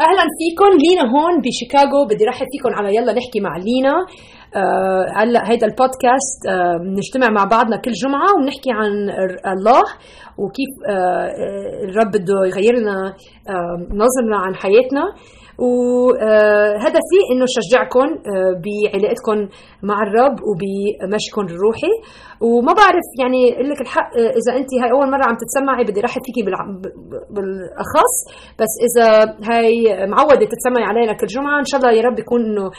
أهلا فيكم لينا هون بشيكاغو. بدي رحب فيكم على يلا نحكي مع لينا. آه، هلا هيدا البودكاست آه، بنجتمع مع بعضنا كل جمعة وبنحكي عن الله وكيف آه، الرب بده يغير لنا نظرنا عن حياتنا. وهدفي إنه شجعكم بعلاقتكم مع الرب وبمشيكم الروحي وما بعرف يعني أقول لك الحق إذا انت هاي أول مرة عم تتسمعي بدي رحب فيكي بالأخص. بس إذا هاي معودة تتسمعي علينا كل جمعة إن شاء الله يا رب يكون إنه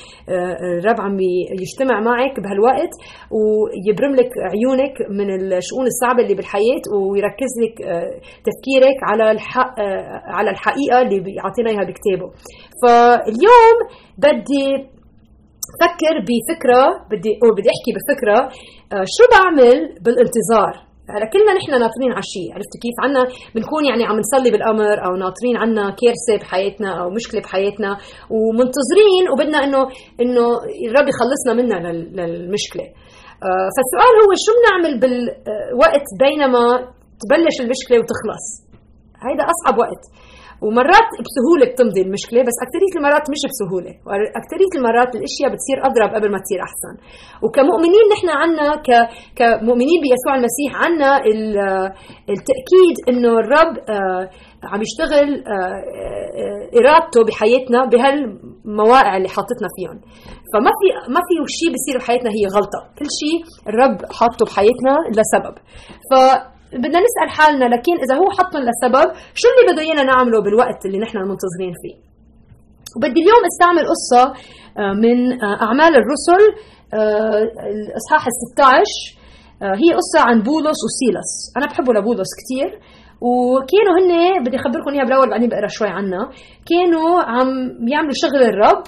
الرب عم يجتمع معك بهالوقت ويبرم لك عيونك من الشؤون الصعبة اللي بالحياة ويركز لك تفكيرك على الحق على الحقيقة اللي بيعطينا إياها بكتابه. فاليوم بدي فكر بفكرة بدي أو بدي أحكي بفكرة آه شو بعمل بالانتظار؟ هلا كلنا نحن ناطرين على شيء عرفت كيف؟ عنا بنكون يعني عم نصلي بالامر أو ناطرين عنا كارثة بحياتنا أو مشكلة بحياتنا ومنتظرين وبدنا إنه إنه الرب يخلصنا منها للمشكلة. آه فالسؤال هو شو بنعمل بالوقت بينما تبلش المشكلة وتخلص؟ هيدا أصعب وقت. ومرات بسهولة بتمضي المشكلة بس اكثريه المرات مش بسهولة واكثريه المرات الأشياء بتصير أضرب قبل ما تصير أحسن. وكمؤمنين نحن عنا ك... كمؤمنين بيسوع المسيح عنا التأكيد إنه الرب آه، عم يشتغل آه، آه، إرادته بحياتنا بهالمواقع اللي حاطتنا فيهم. فما في ما في شيء بيصير بحياتنا هي غلطة. كل شيء الرب حاطه بحياتنا لسبب. ف بدنا نسأل حالنا لكن إذا هو حطنا لسبب شو اللي بده إيانا نعمله بالوقت اللي نحن منتظرين فيه؟ وبدي اليوم أستعمل قصة آه، من آه، أعمال الرسل آه، الإصحاح ال 16 هي قصة عن بولس وسيلس. أنا بحبه لبولس كثير وكانوا هن بدي أخبركم إياها بالأول بعدين بقرأ شوي عنها. كانوا عم يعملوا شغل الرب.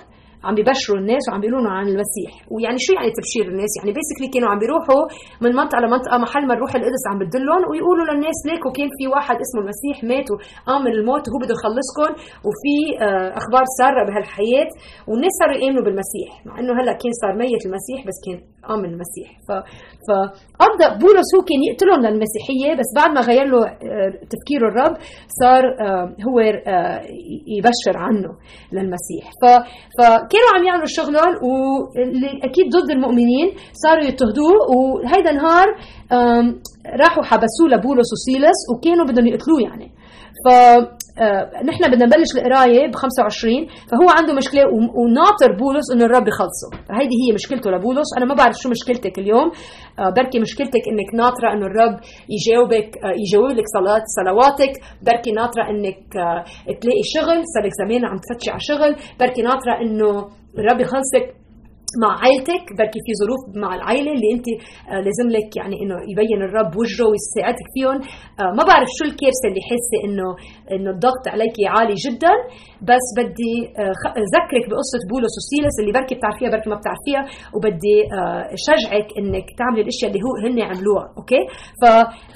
عم بيبشروا الناس وعم بيقولوا عن المسيح. ويعني شو يعني تبشير الناس؟ يعني بيسكلي كانوا عم بيروحوا من منطقة لمنطقة محل ما الروح القدس عم بدلهم ويقولوا للناس ليكوا كان في واحد اسمه المسيح مات وقام من الموت وهو بده يخلصكم وفي آه، أخبار سارة بهالحياة والناس صاروا يآمنوا بالمسيح. مع إنه هلأ كان صار ميت المسيح بس كان من المسيح. ف فابدا بولس هو كان يقتلهم للمسيحية بس بعد ما غير له آه، تفكيره الرب صار آه، هو يبشر عنه للمسيح. ف فكانوا عم يعملوا شغلهم واللي أكيد ضد المؤمنين صاروا يضطهدوه وهيدا النهار راحوا حبسوه لبولس وسيلس وكانوا بدهم يقتلوه يعني. ف آه، نحن بدنا نبلش القراية ب 25 فهو عنده مشكلة وناطر بولس إنه الرب يخلصه. هيدي هي مشكلته لبولس. أنا ما بعرف شو مشكلتك اليوم. آه، بركي مشكلتك إنك ناطرة إنه الرب يجاوبك آه، يجاوب لك صلاه صلواتك. بركي ناطرة إنك تلاقي شغل صار لك زمان عم تفتشي على شغل. بركي ناطرة إنه الرب يخلصك. مع عائلتك بركي في ظروف مع العائلة اللي انت آه لازم لك يعني إنه يبين الرب وجهه ويساعدك فيهم. آه ما بعرف شو الكارثة اللي حاسة إنه إنه الضغط عليك عالي جدا بس بدي آه ذكرك بقصة بولس وسيلس اللي بركي بتعرفيها بركي ما بتعرفيها وبدي شجعك إنك تعملي الأشياء اللي هو هن عملوها okay؟ ف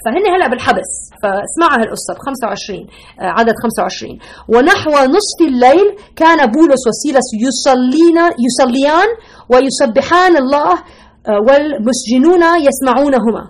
فهن هلا بالحبس. فاسمعوا هالقصة ب 25 آه عدد 25 ونحو نصف الليل كان بولس وسيلس يصلين يصليان ويسبحان الله آه، والمسجنون يسمعونهما.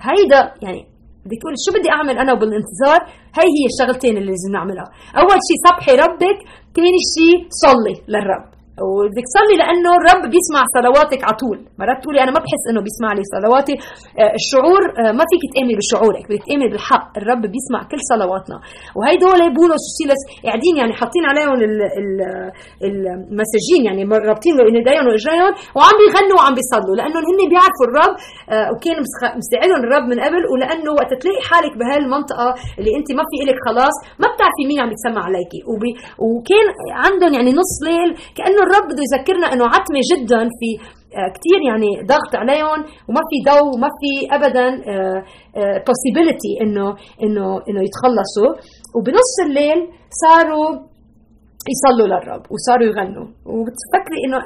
هيدا يعني بدك تقول شو بدي أعمل أنا بالانتظار هي هي الشغلتين اللي لازم نعملها. أول شيء صبحي ربك ثاني شيء صلي للرب. وبدك تصلي لأنه الرب بيسمع صلواتك على طول. مرات تقولي أنا ما بحس إنه بيسمع لي صلواتي. آه، الشعور آه، ما فيك تامني بشعورك بدك تامني بالحق. الرب بيسمع كل صلواتنا. وهيدول بولس وسيلس قاعدين يعني حاطين عليهم المسجين يعني رابطين ايديهم وإجريهم وعم بيغنوا وعم بيصلوا. لأنه هن بيعرفوا الرب آه، وكان مستعدهم الرب من قبل. ولأنه وقت تلاقي حالك بهالمنطقة اللي أنت ما في لك خلاص ما بتعرفي مين عم يتسمع عليكي. وكان عندهم يعني نص ليل كأنه الرب بده يذكرنا إنه عتمة جدا في آه، كثير يعني ضغط عليهم وما في ضوء وما في ابدا آه، آه، possibility إنه إنه إنه يتخلصوا. وبنص الليل صاروا يصلوا للرب وصاروا يغنوا. وبتفكري إنه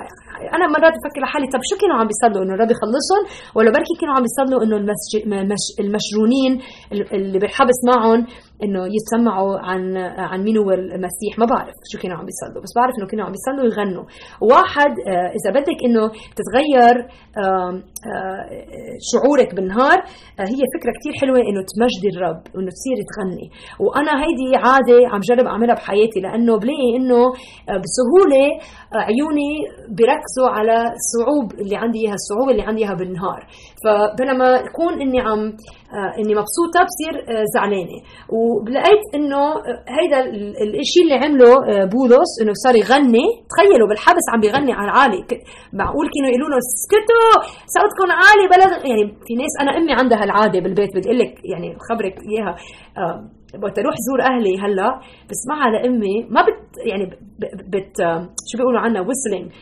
أنا مرات بفكر لحالي طب شو كانوا عم بيصلوا؟ إنه الرب يخلصهم؟ ولا بركي كانوا عم بيصلوا إنه المشرونين اللي بالحبس معهم إنه يتسمعوا عن عن مين هو المسيح. ما بعرف شو كانوا عم بيصلوا بس بعرف إنه كانوا عم بيصلوا يغنوا. واحد آه، إذا بدك إنه تتغير آه، شعورك بالنهار هي فكرة كثير حلوة إنه تمجدي الرب وإنه تصيري تغني. وأنا هيدي عادة عم جرب أعملها بحياتي لأنه بلاقي إنه بسهولة عيوني بيركزوا على الصعوب اللي عندي إياها الصعوبة اللي عندي إياها بالنهار. فبينما اكون إني عم آه، إني مبسوطة بصير آه، زعلانة. ولقيت إنه آه، هيدا الشيء اللي عمله بولس إنه صار يغني. تخيلوا بالحبس عم بيغني على العالي. معقول كانوا يقولوا له اسكتوا صوتكم عالي بلغ يعني في ناس أنا أمي عندها هالعاده بالبيت بدي أقول لك يعني خبرك إياها. وقت أروح زور أهلي هلأ بسمعها لامي ما بت يعني بت شو بيقولوا عنها ويسلينج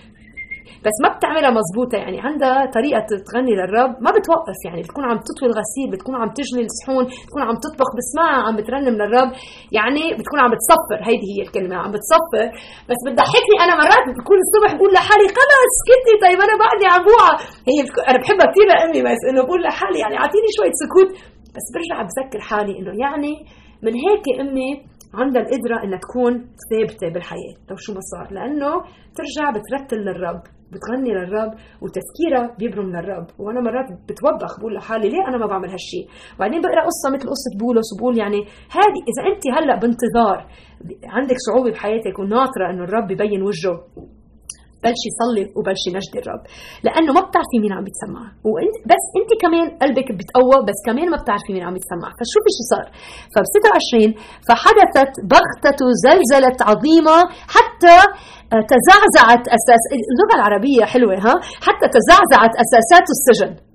بس ما بتعملها مزبوطة يعني عندها طريقة تغني للرب ما بتوقف. يعني بتكون عم تطوي الغسيل بتكون عم تجلي الصحون بتكون عم تطبخ بسمعها عم بترنم للرب يعني بتكون عم بتصفر. هيدي هي الكلمة عم بتصفر. بس بتضحكني أنا مرات بكون الصبح بقول لحالي خلص سكتي طيب أنا بعدني عم بوعى هي أنا بحبها كثير لأمي بس إنه بقول لحالي يعني أعطيني شوية سكوت. بس برجع بذكر حالي إنه يعني من هيك أمي عندها القدرة إنها تكون ثابتة بالحياة. لو شو ما صار لأنه ترجع بترتل للرب. بتغني للرب وتفكيرها بيبرم للرب وأنا مرات بتوبخ بقول لحالي ليه أنا ما بعمل هالشيء وبعدين بقرأ قصة مثل قصة بولس وبقول يعني هذه إذا انت هلأ بانتظار عندك صعوبة بحياتك وناطرة إنه الرب يبين وجهه. بلشي صلي وبلشي نجدي الرب. لأنه ما بتعرفي مين عم بيتسمع وانت بس انت كمان قلبك بتقوى بس كمان ما بتعرفي مين عم بيتسمع فشوفي شو صار؟ فب 26 فحدثت بغتة زلزلة عظيمة حتى تزعزعت أساس اللغة العربية حلوة ها؟ حتى تزعزعت أساسات السجن.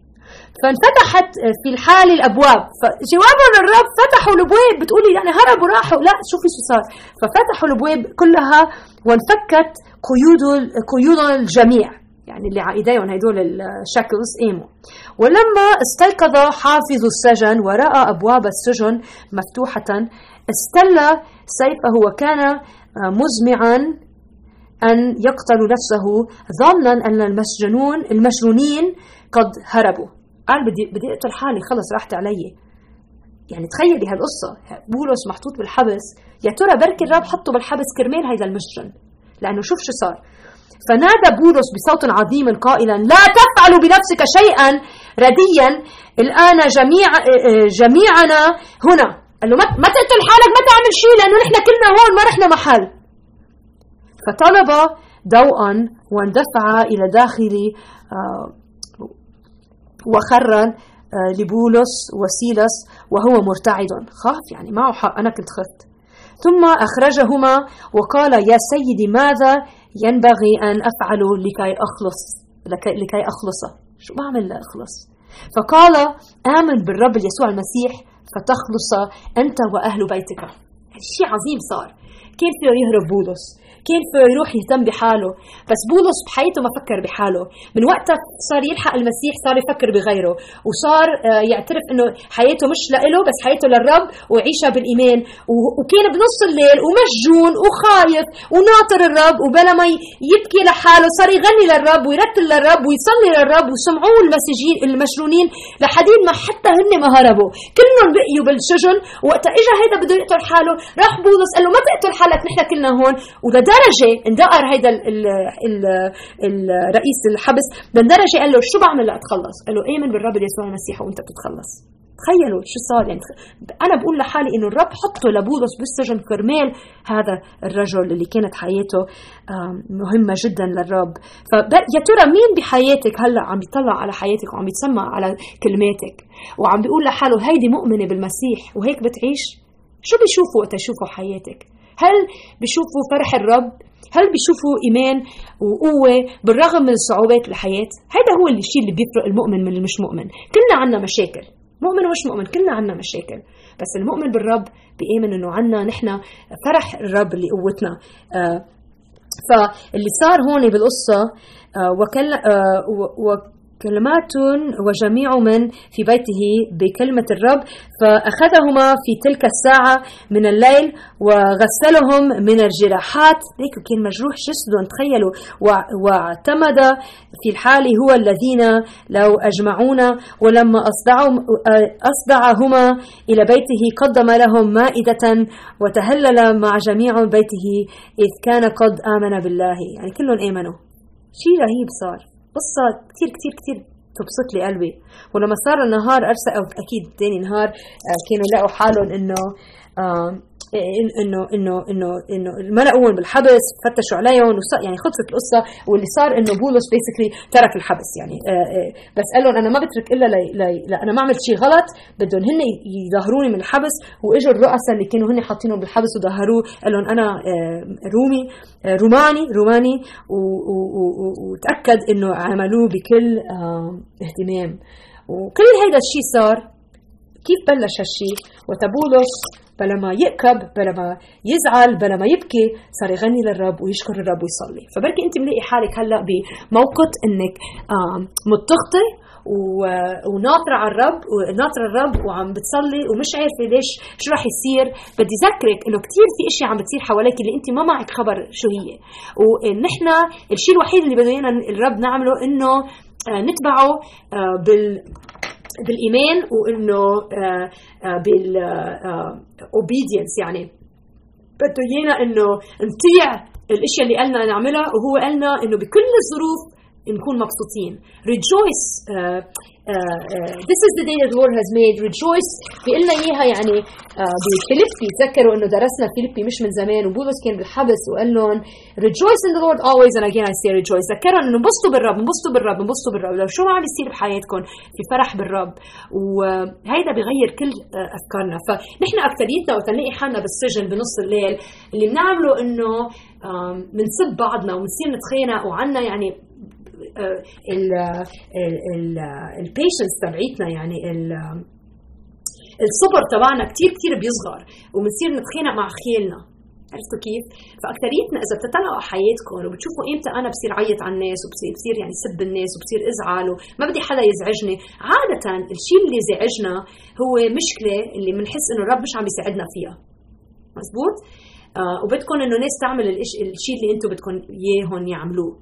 فانفتحت في الحال الأبواب. فجوابهم الرب فتحوا الأبواب. بتقولي يعني هربوا راحوا. لا شوفي شو صار. ففتحوا الأبواب كلها وانفكت قيود قيود الجميع. يعني اللي على ايديهم هدول الشكلز قاموا ولما استيقظ حافظ السجن ورأى أبواب السجن مفتوحة استل سيفه وكان مزمعا أن يقتل نفسه ظنا أن المسجنون المسجونين قد هربوا. قال بدي بدي أقتل حالي خلص راحت علي. يعني تخيلي هالقصة. بولس محطوط بالحبس. يا ترى بركي الرب حطه بالحبس كرمال هيدا المسجن لأنه شوف شو صار. فنادى بولس بصوت عظيم قائلا لا تفعلوا بنفسك شيئا. رديا الآن جميع جميعنا هنا. قال له ما تقتل حالك ما تعمل شيء لأنه نحن كلنا هون ما رحنا محل. فطلب ضوءا واندفع إلى داخل آه، وخر آه، لبولس وسيلس وهو مرتعد. خاف يعني معه حق. أنا كنت خفت. ثم أخرجهما وقال يا سيدي ماذا ينبغي أن أفعل لكي أخلص؟ لكي أخلص شو بعمل لأخلص؟ فقال آمن بالرب يسوع المسيح فتخلص أنت وأهل بيتك. شيء عظيم صار. كيف فيه يهرب بولس؟ كيف يروح يهتم بحاله. بس بولس بحياته ما فكر بحاله. من وقتها صار يلحق المسيح صار يفكر بغيره. وصار آه، يعترف إنه حياته مش لإله بس حياته للرب ويعيشها بالإيمان. وكان بنص الليل ومسجون وخايف وناطر الرب وبلا ما يبكي لحاله. صار يغني للرب ويرتل للرب ويصلي للرب وسمعوه المسجين المسجونين لحديد ما حتى هن ما هربوا. كلهم بقيوا بالسجن. وقت اجى هيدا بده يقتل حاله. راح بولس قال له ما تقتل حالك نحن كلنا هون. ولد لدرجه اندقر هيدا الرئيس الحبس لدرجه قال له شو بعمل لأتخلص؟ قال له آمن بالرب يسوع المسيح وأنت بتتخلص. تخيلوا شو صار يعني أنا بقول لحالي إنه الرب حطه لبولس بالسجن كرمال هذا الرجل اللي كانت حياته مهمة جدا للرب. فيا ترى مين بحياتك هلأ عم بيطلع على حياتك وعم بيتسمع على كلماتك وعم بيقول لحاله هيدي مؤمنة بالمسيح وهيك بتعيش؟ شو بيشوفوا وقت يشوفوا حياتك؟ هل بيشوفوا فرح الرب؟ هل بيشوفوا إيمان وقوة بالرغم من صعوبات الحياة؟ هذا هو الشيء اللي بيفرق المؤمن من المش مؤمن. كلنا عنا مشاكل. مؤمن ومش مؤمن كلنا عنا مشاكل. بس المؤمن بالرب بيآمن إنه عنا نحن فرح الرب اللي قوتنا آه فاللي صار هون بالقصة آه وكل آه كلمات وجميع من في بيته بكلمة الرب فأخذهما في تلك الساعة من الليل وغسلهم من الجراحات. هيك كان مجروح جسدهم تخيلوا. واعتمد في الحال هو الذين لو أجمعونا ولما أصدعهما إلى بيته قدم لهم مائدة وتهلل مع جميع بيته إذ كان قد آمن بالله. يعني كلهم آمنوا. شيء رهيب صار. قصة كتير كتير كتير تبسط لي قلبي. ولما صار النهار أرسل أو أكيد تاني نهار آه، كانوا لقوا حالهم إنه انه انه انه إنه ما لقوهم بالحبس فتشوا عليهم يعني خلصت القصة واللي صار إنه بولس بيسكلي ترك الحبس يعني آه، آه، بس قال لهم أنا ما بترك إلا لأنا ما عملت شيء غلط بدهم هن يظهروني من الحبس وإجوا الرؤساء اللي كانوا هن حاطينهم بالحبس وظهروه قال لهم أنا آه، رومي روماني روماني وتأكد إنه عملوه بكل اهتمام. وكل هذا الشيء صار كيف بلش هالشيء وتبولس بلا ما يأكب بلا ما يزعل بلا ما يبكي صار يغني للرب ويشكر الرب ويصلي. فبركي أنت ملاقي حالك هلأ بموقف إنك متخطي وناطرة على الرب وناطرة الرب وعم بتصلي ومش عارفة ليش شو راح يصير؟ بدي ذكرك إنه كثير في إشياء عم بتصير حواليك اللي أنت ما معك خبر شو هي. ونحن الشيء الوحيد اللي بده ايانا الرب نعمله إنه آه، نتبعه آه، بال بالإيمان وإنه آه، آه، بالاوبيدينس آه، يعني. بده إيانا إنه نطيع الأشياء اللي قالنا نعملها وهو قالنا إنه بكل الظروف نكون مبسوطين. Rejoice uh, uh, uh, this is the day that the Lord has made. Rejoice بيقول لنا إياها يعني uh, بفيليبي تذكروا إنه درسنا فيليبي مش من زمان وبولس كان بالحبس وقال لهم rejoice in the Lord always. And again I say rejoice. ذكرهم إنه انبسطوا بالرب انبسطوا بالرب انبسطوا بالرب. لو شو ما عم يصير بحياتكم في فرح بالرب. وهيدا بيغير كل أفكارنا. فنحن أكثريتنا وقت نلاقي حالنا بالسجن بنص الليل. اللي بنعمله إنه بنسب بعضنا وبنصير نتخانق وعنا يعني البيشنس تبعيتنا يعني الصبر تبعنا كثير كثير بيصغر وبنصير نتخانق مع خيالنا عرفتوا كيف؟ فأكثريتنا إذا بتطلعوا على حياتكم وبتشوفوا إمتى أنا بصير عيط على الناس وبصير بصير يعني سب الناس وبصير أزعل وما بدي حدا يزعجني، عادة الشيء اللي زعجنا هو مشكلة اللي بنحس إنه الرب مش عم يساعدنا فيها. مزبوط؟ آه وبدكم إنه ناس تعمل الشيء اللي أنتم بدكم إياهم يعملوه.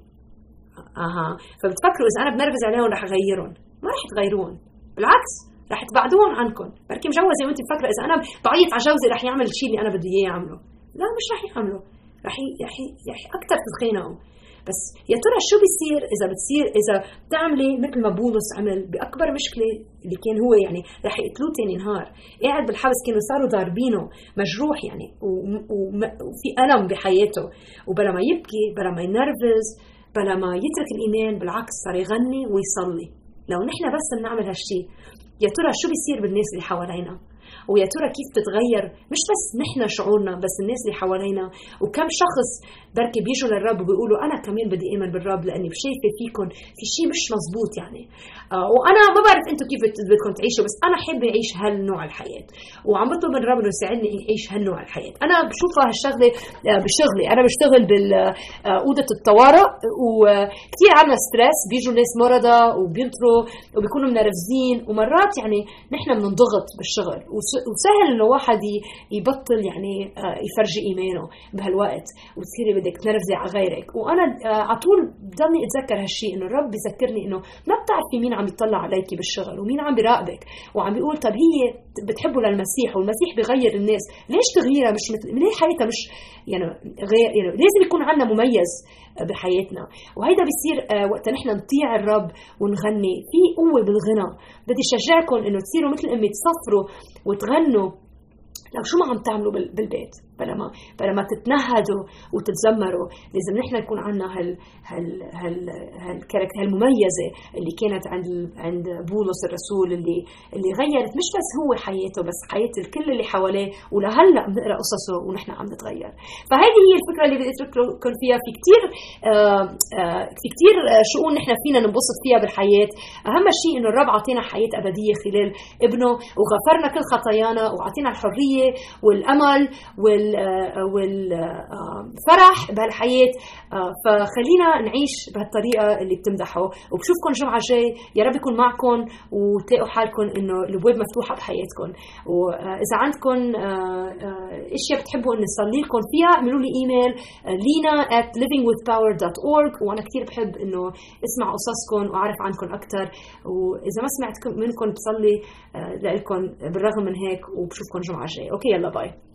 أها. فبتفكروا إذا أنا بنرفز عليهم رح أغيرهم. ما رح تغيرون. بالعكس رح تبعدوهم عنكم. بركي مجوزة وانت مفكره إذا أنا بعيط على جوزي رح يعمل الشيء اللي أنا بدي إياه يعمله. لا مش رح يعمله. رح رح رح أكثر تتخانقوا بس يا ترى شو بيصير إذا بتصير إذا بتعملي مثل ما بولس عمل بأكبر مشكلة اللي كان هو يعني رح يقتلوه ثاني نهار. قاعد بالحبس كانوا صاروا ضاربينه مجروح يعني وفي ألم بحياته. وبلا ما يبكي بلا ما ينرفز بلا ما يترك الإيمان بالعكس صار يغني ويصلي. لو نحن بس بنعمل هالشي يا ترى شو بيصير بالناس اللي حوالينا؟ ويا ترى كيف تتغير؟ مش بس نحن شعورنا بس الناس اللي حوالينا. وكم شخص بركي بيجوا للرب وبيقولوا أنا كمان بدي ايمن بالرب لأني شايفة فيكم في شيء مش مزبوط يعني. آه وأنا ما بعرف أنتم كيف بدكم تعيشوا بس أنا حابة أعيش هالنوع الحياة. وعم بطلب من الرب إنه يساعدني أعيش هالنوع الحياة. أنا بشوفها هالشغلة آه بشغلي أنا بشتغل بالاوضه آه الطوارئ وكثير عندنا ستريس. بيجوا ناس مرضى وبينطروا وبيكونوا منرفزين. ومرات يعني نحن بننضغط بالشغل. وسهل إنه واحد يبطل يعني آه، يفرجي ايمانه بهالوقت وتصيري بدك تنرفزي على غيرك. وأنا آه، على طول بضلني أتذكر هالشيء إنه الرب بذكرني إنه ما بتعرفي مين عم يطلع عليكي بالشغل ومين عم بيراقبك وعم بيقول طب هي بتحبه للمسيح والمسيح بغير الناس. ليش تغييرها؟ مش مثل ليه حياتها مش يعني غير يعني لازم يكون عندنا مميز بحياتنا. وهيدا بيصير آه، وقت نحن نطيع الرب ونغني. في قوة بالغنى. بدي شجعكم إنه تصيروا مثل أمي تصفروا وتغنوا. لو شو ما عم تعملوا بالبيت؟ بلا ما بلا ما تتنهدوا وتتذمروا لازم نحن يكون عندنا هال هال هال هالكاركتر هالمميزة اللي كانت عند عند بولس الرسول اللي اللي غيرت مش بس هو حياته بس حياة الكل اللي حواليه. ولهلأ بنقرأ قصصه ونحن عم نتغير. فهذه هي الفكرة اللي بدي أترككم فيها. في كثير آه، آه، في كثير شؤون نحن فينا ننبسط فيها بالحياة. أهم شيء إنه الرب عطينا حياة أبدية خلال ابنه وغفرنا كل خطايانا وعطينا الحرية والأمل وال والفرح بهالحياة. فخلينا نعيش بهالطريقة اللي بتمدحه. وبشوفكم الجمعه الجاي. يا رب يكون معكم وتلاقوا حالكم إنه الأبواب مفتوحة بحياتكم واذا عندكم إشياء بتحبوا اني نصلي لكم فيها اعملوا لي إيميل لينا at livingwithpower.org وأنا كثير بحب إنه أسمع قصصكم وأعرف عنكم أكثر وإذا ما سمعت منكم بصلي لكم بالرغم من هيك وبشوفكم الجمعه الجايه okay يلا bye.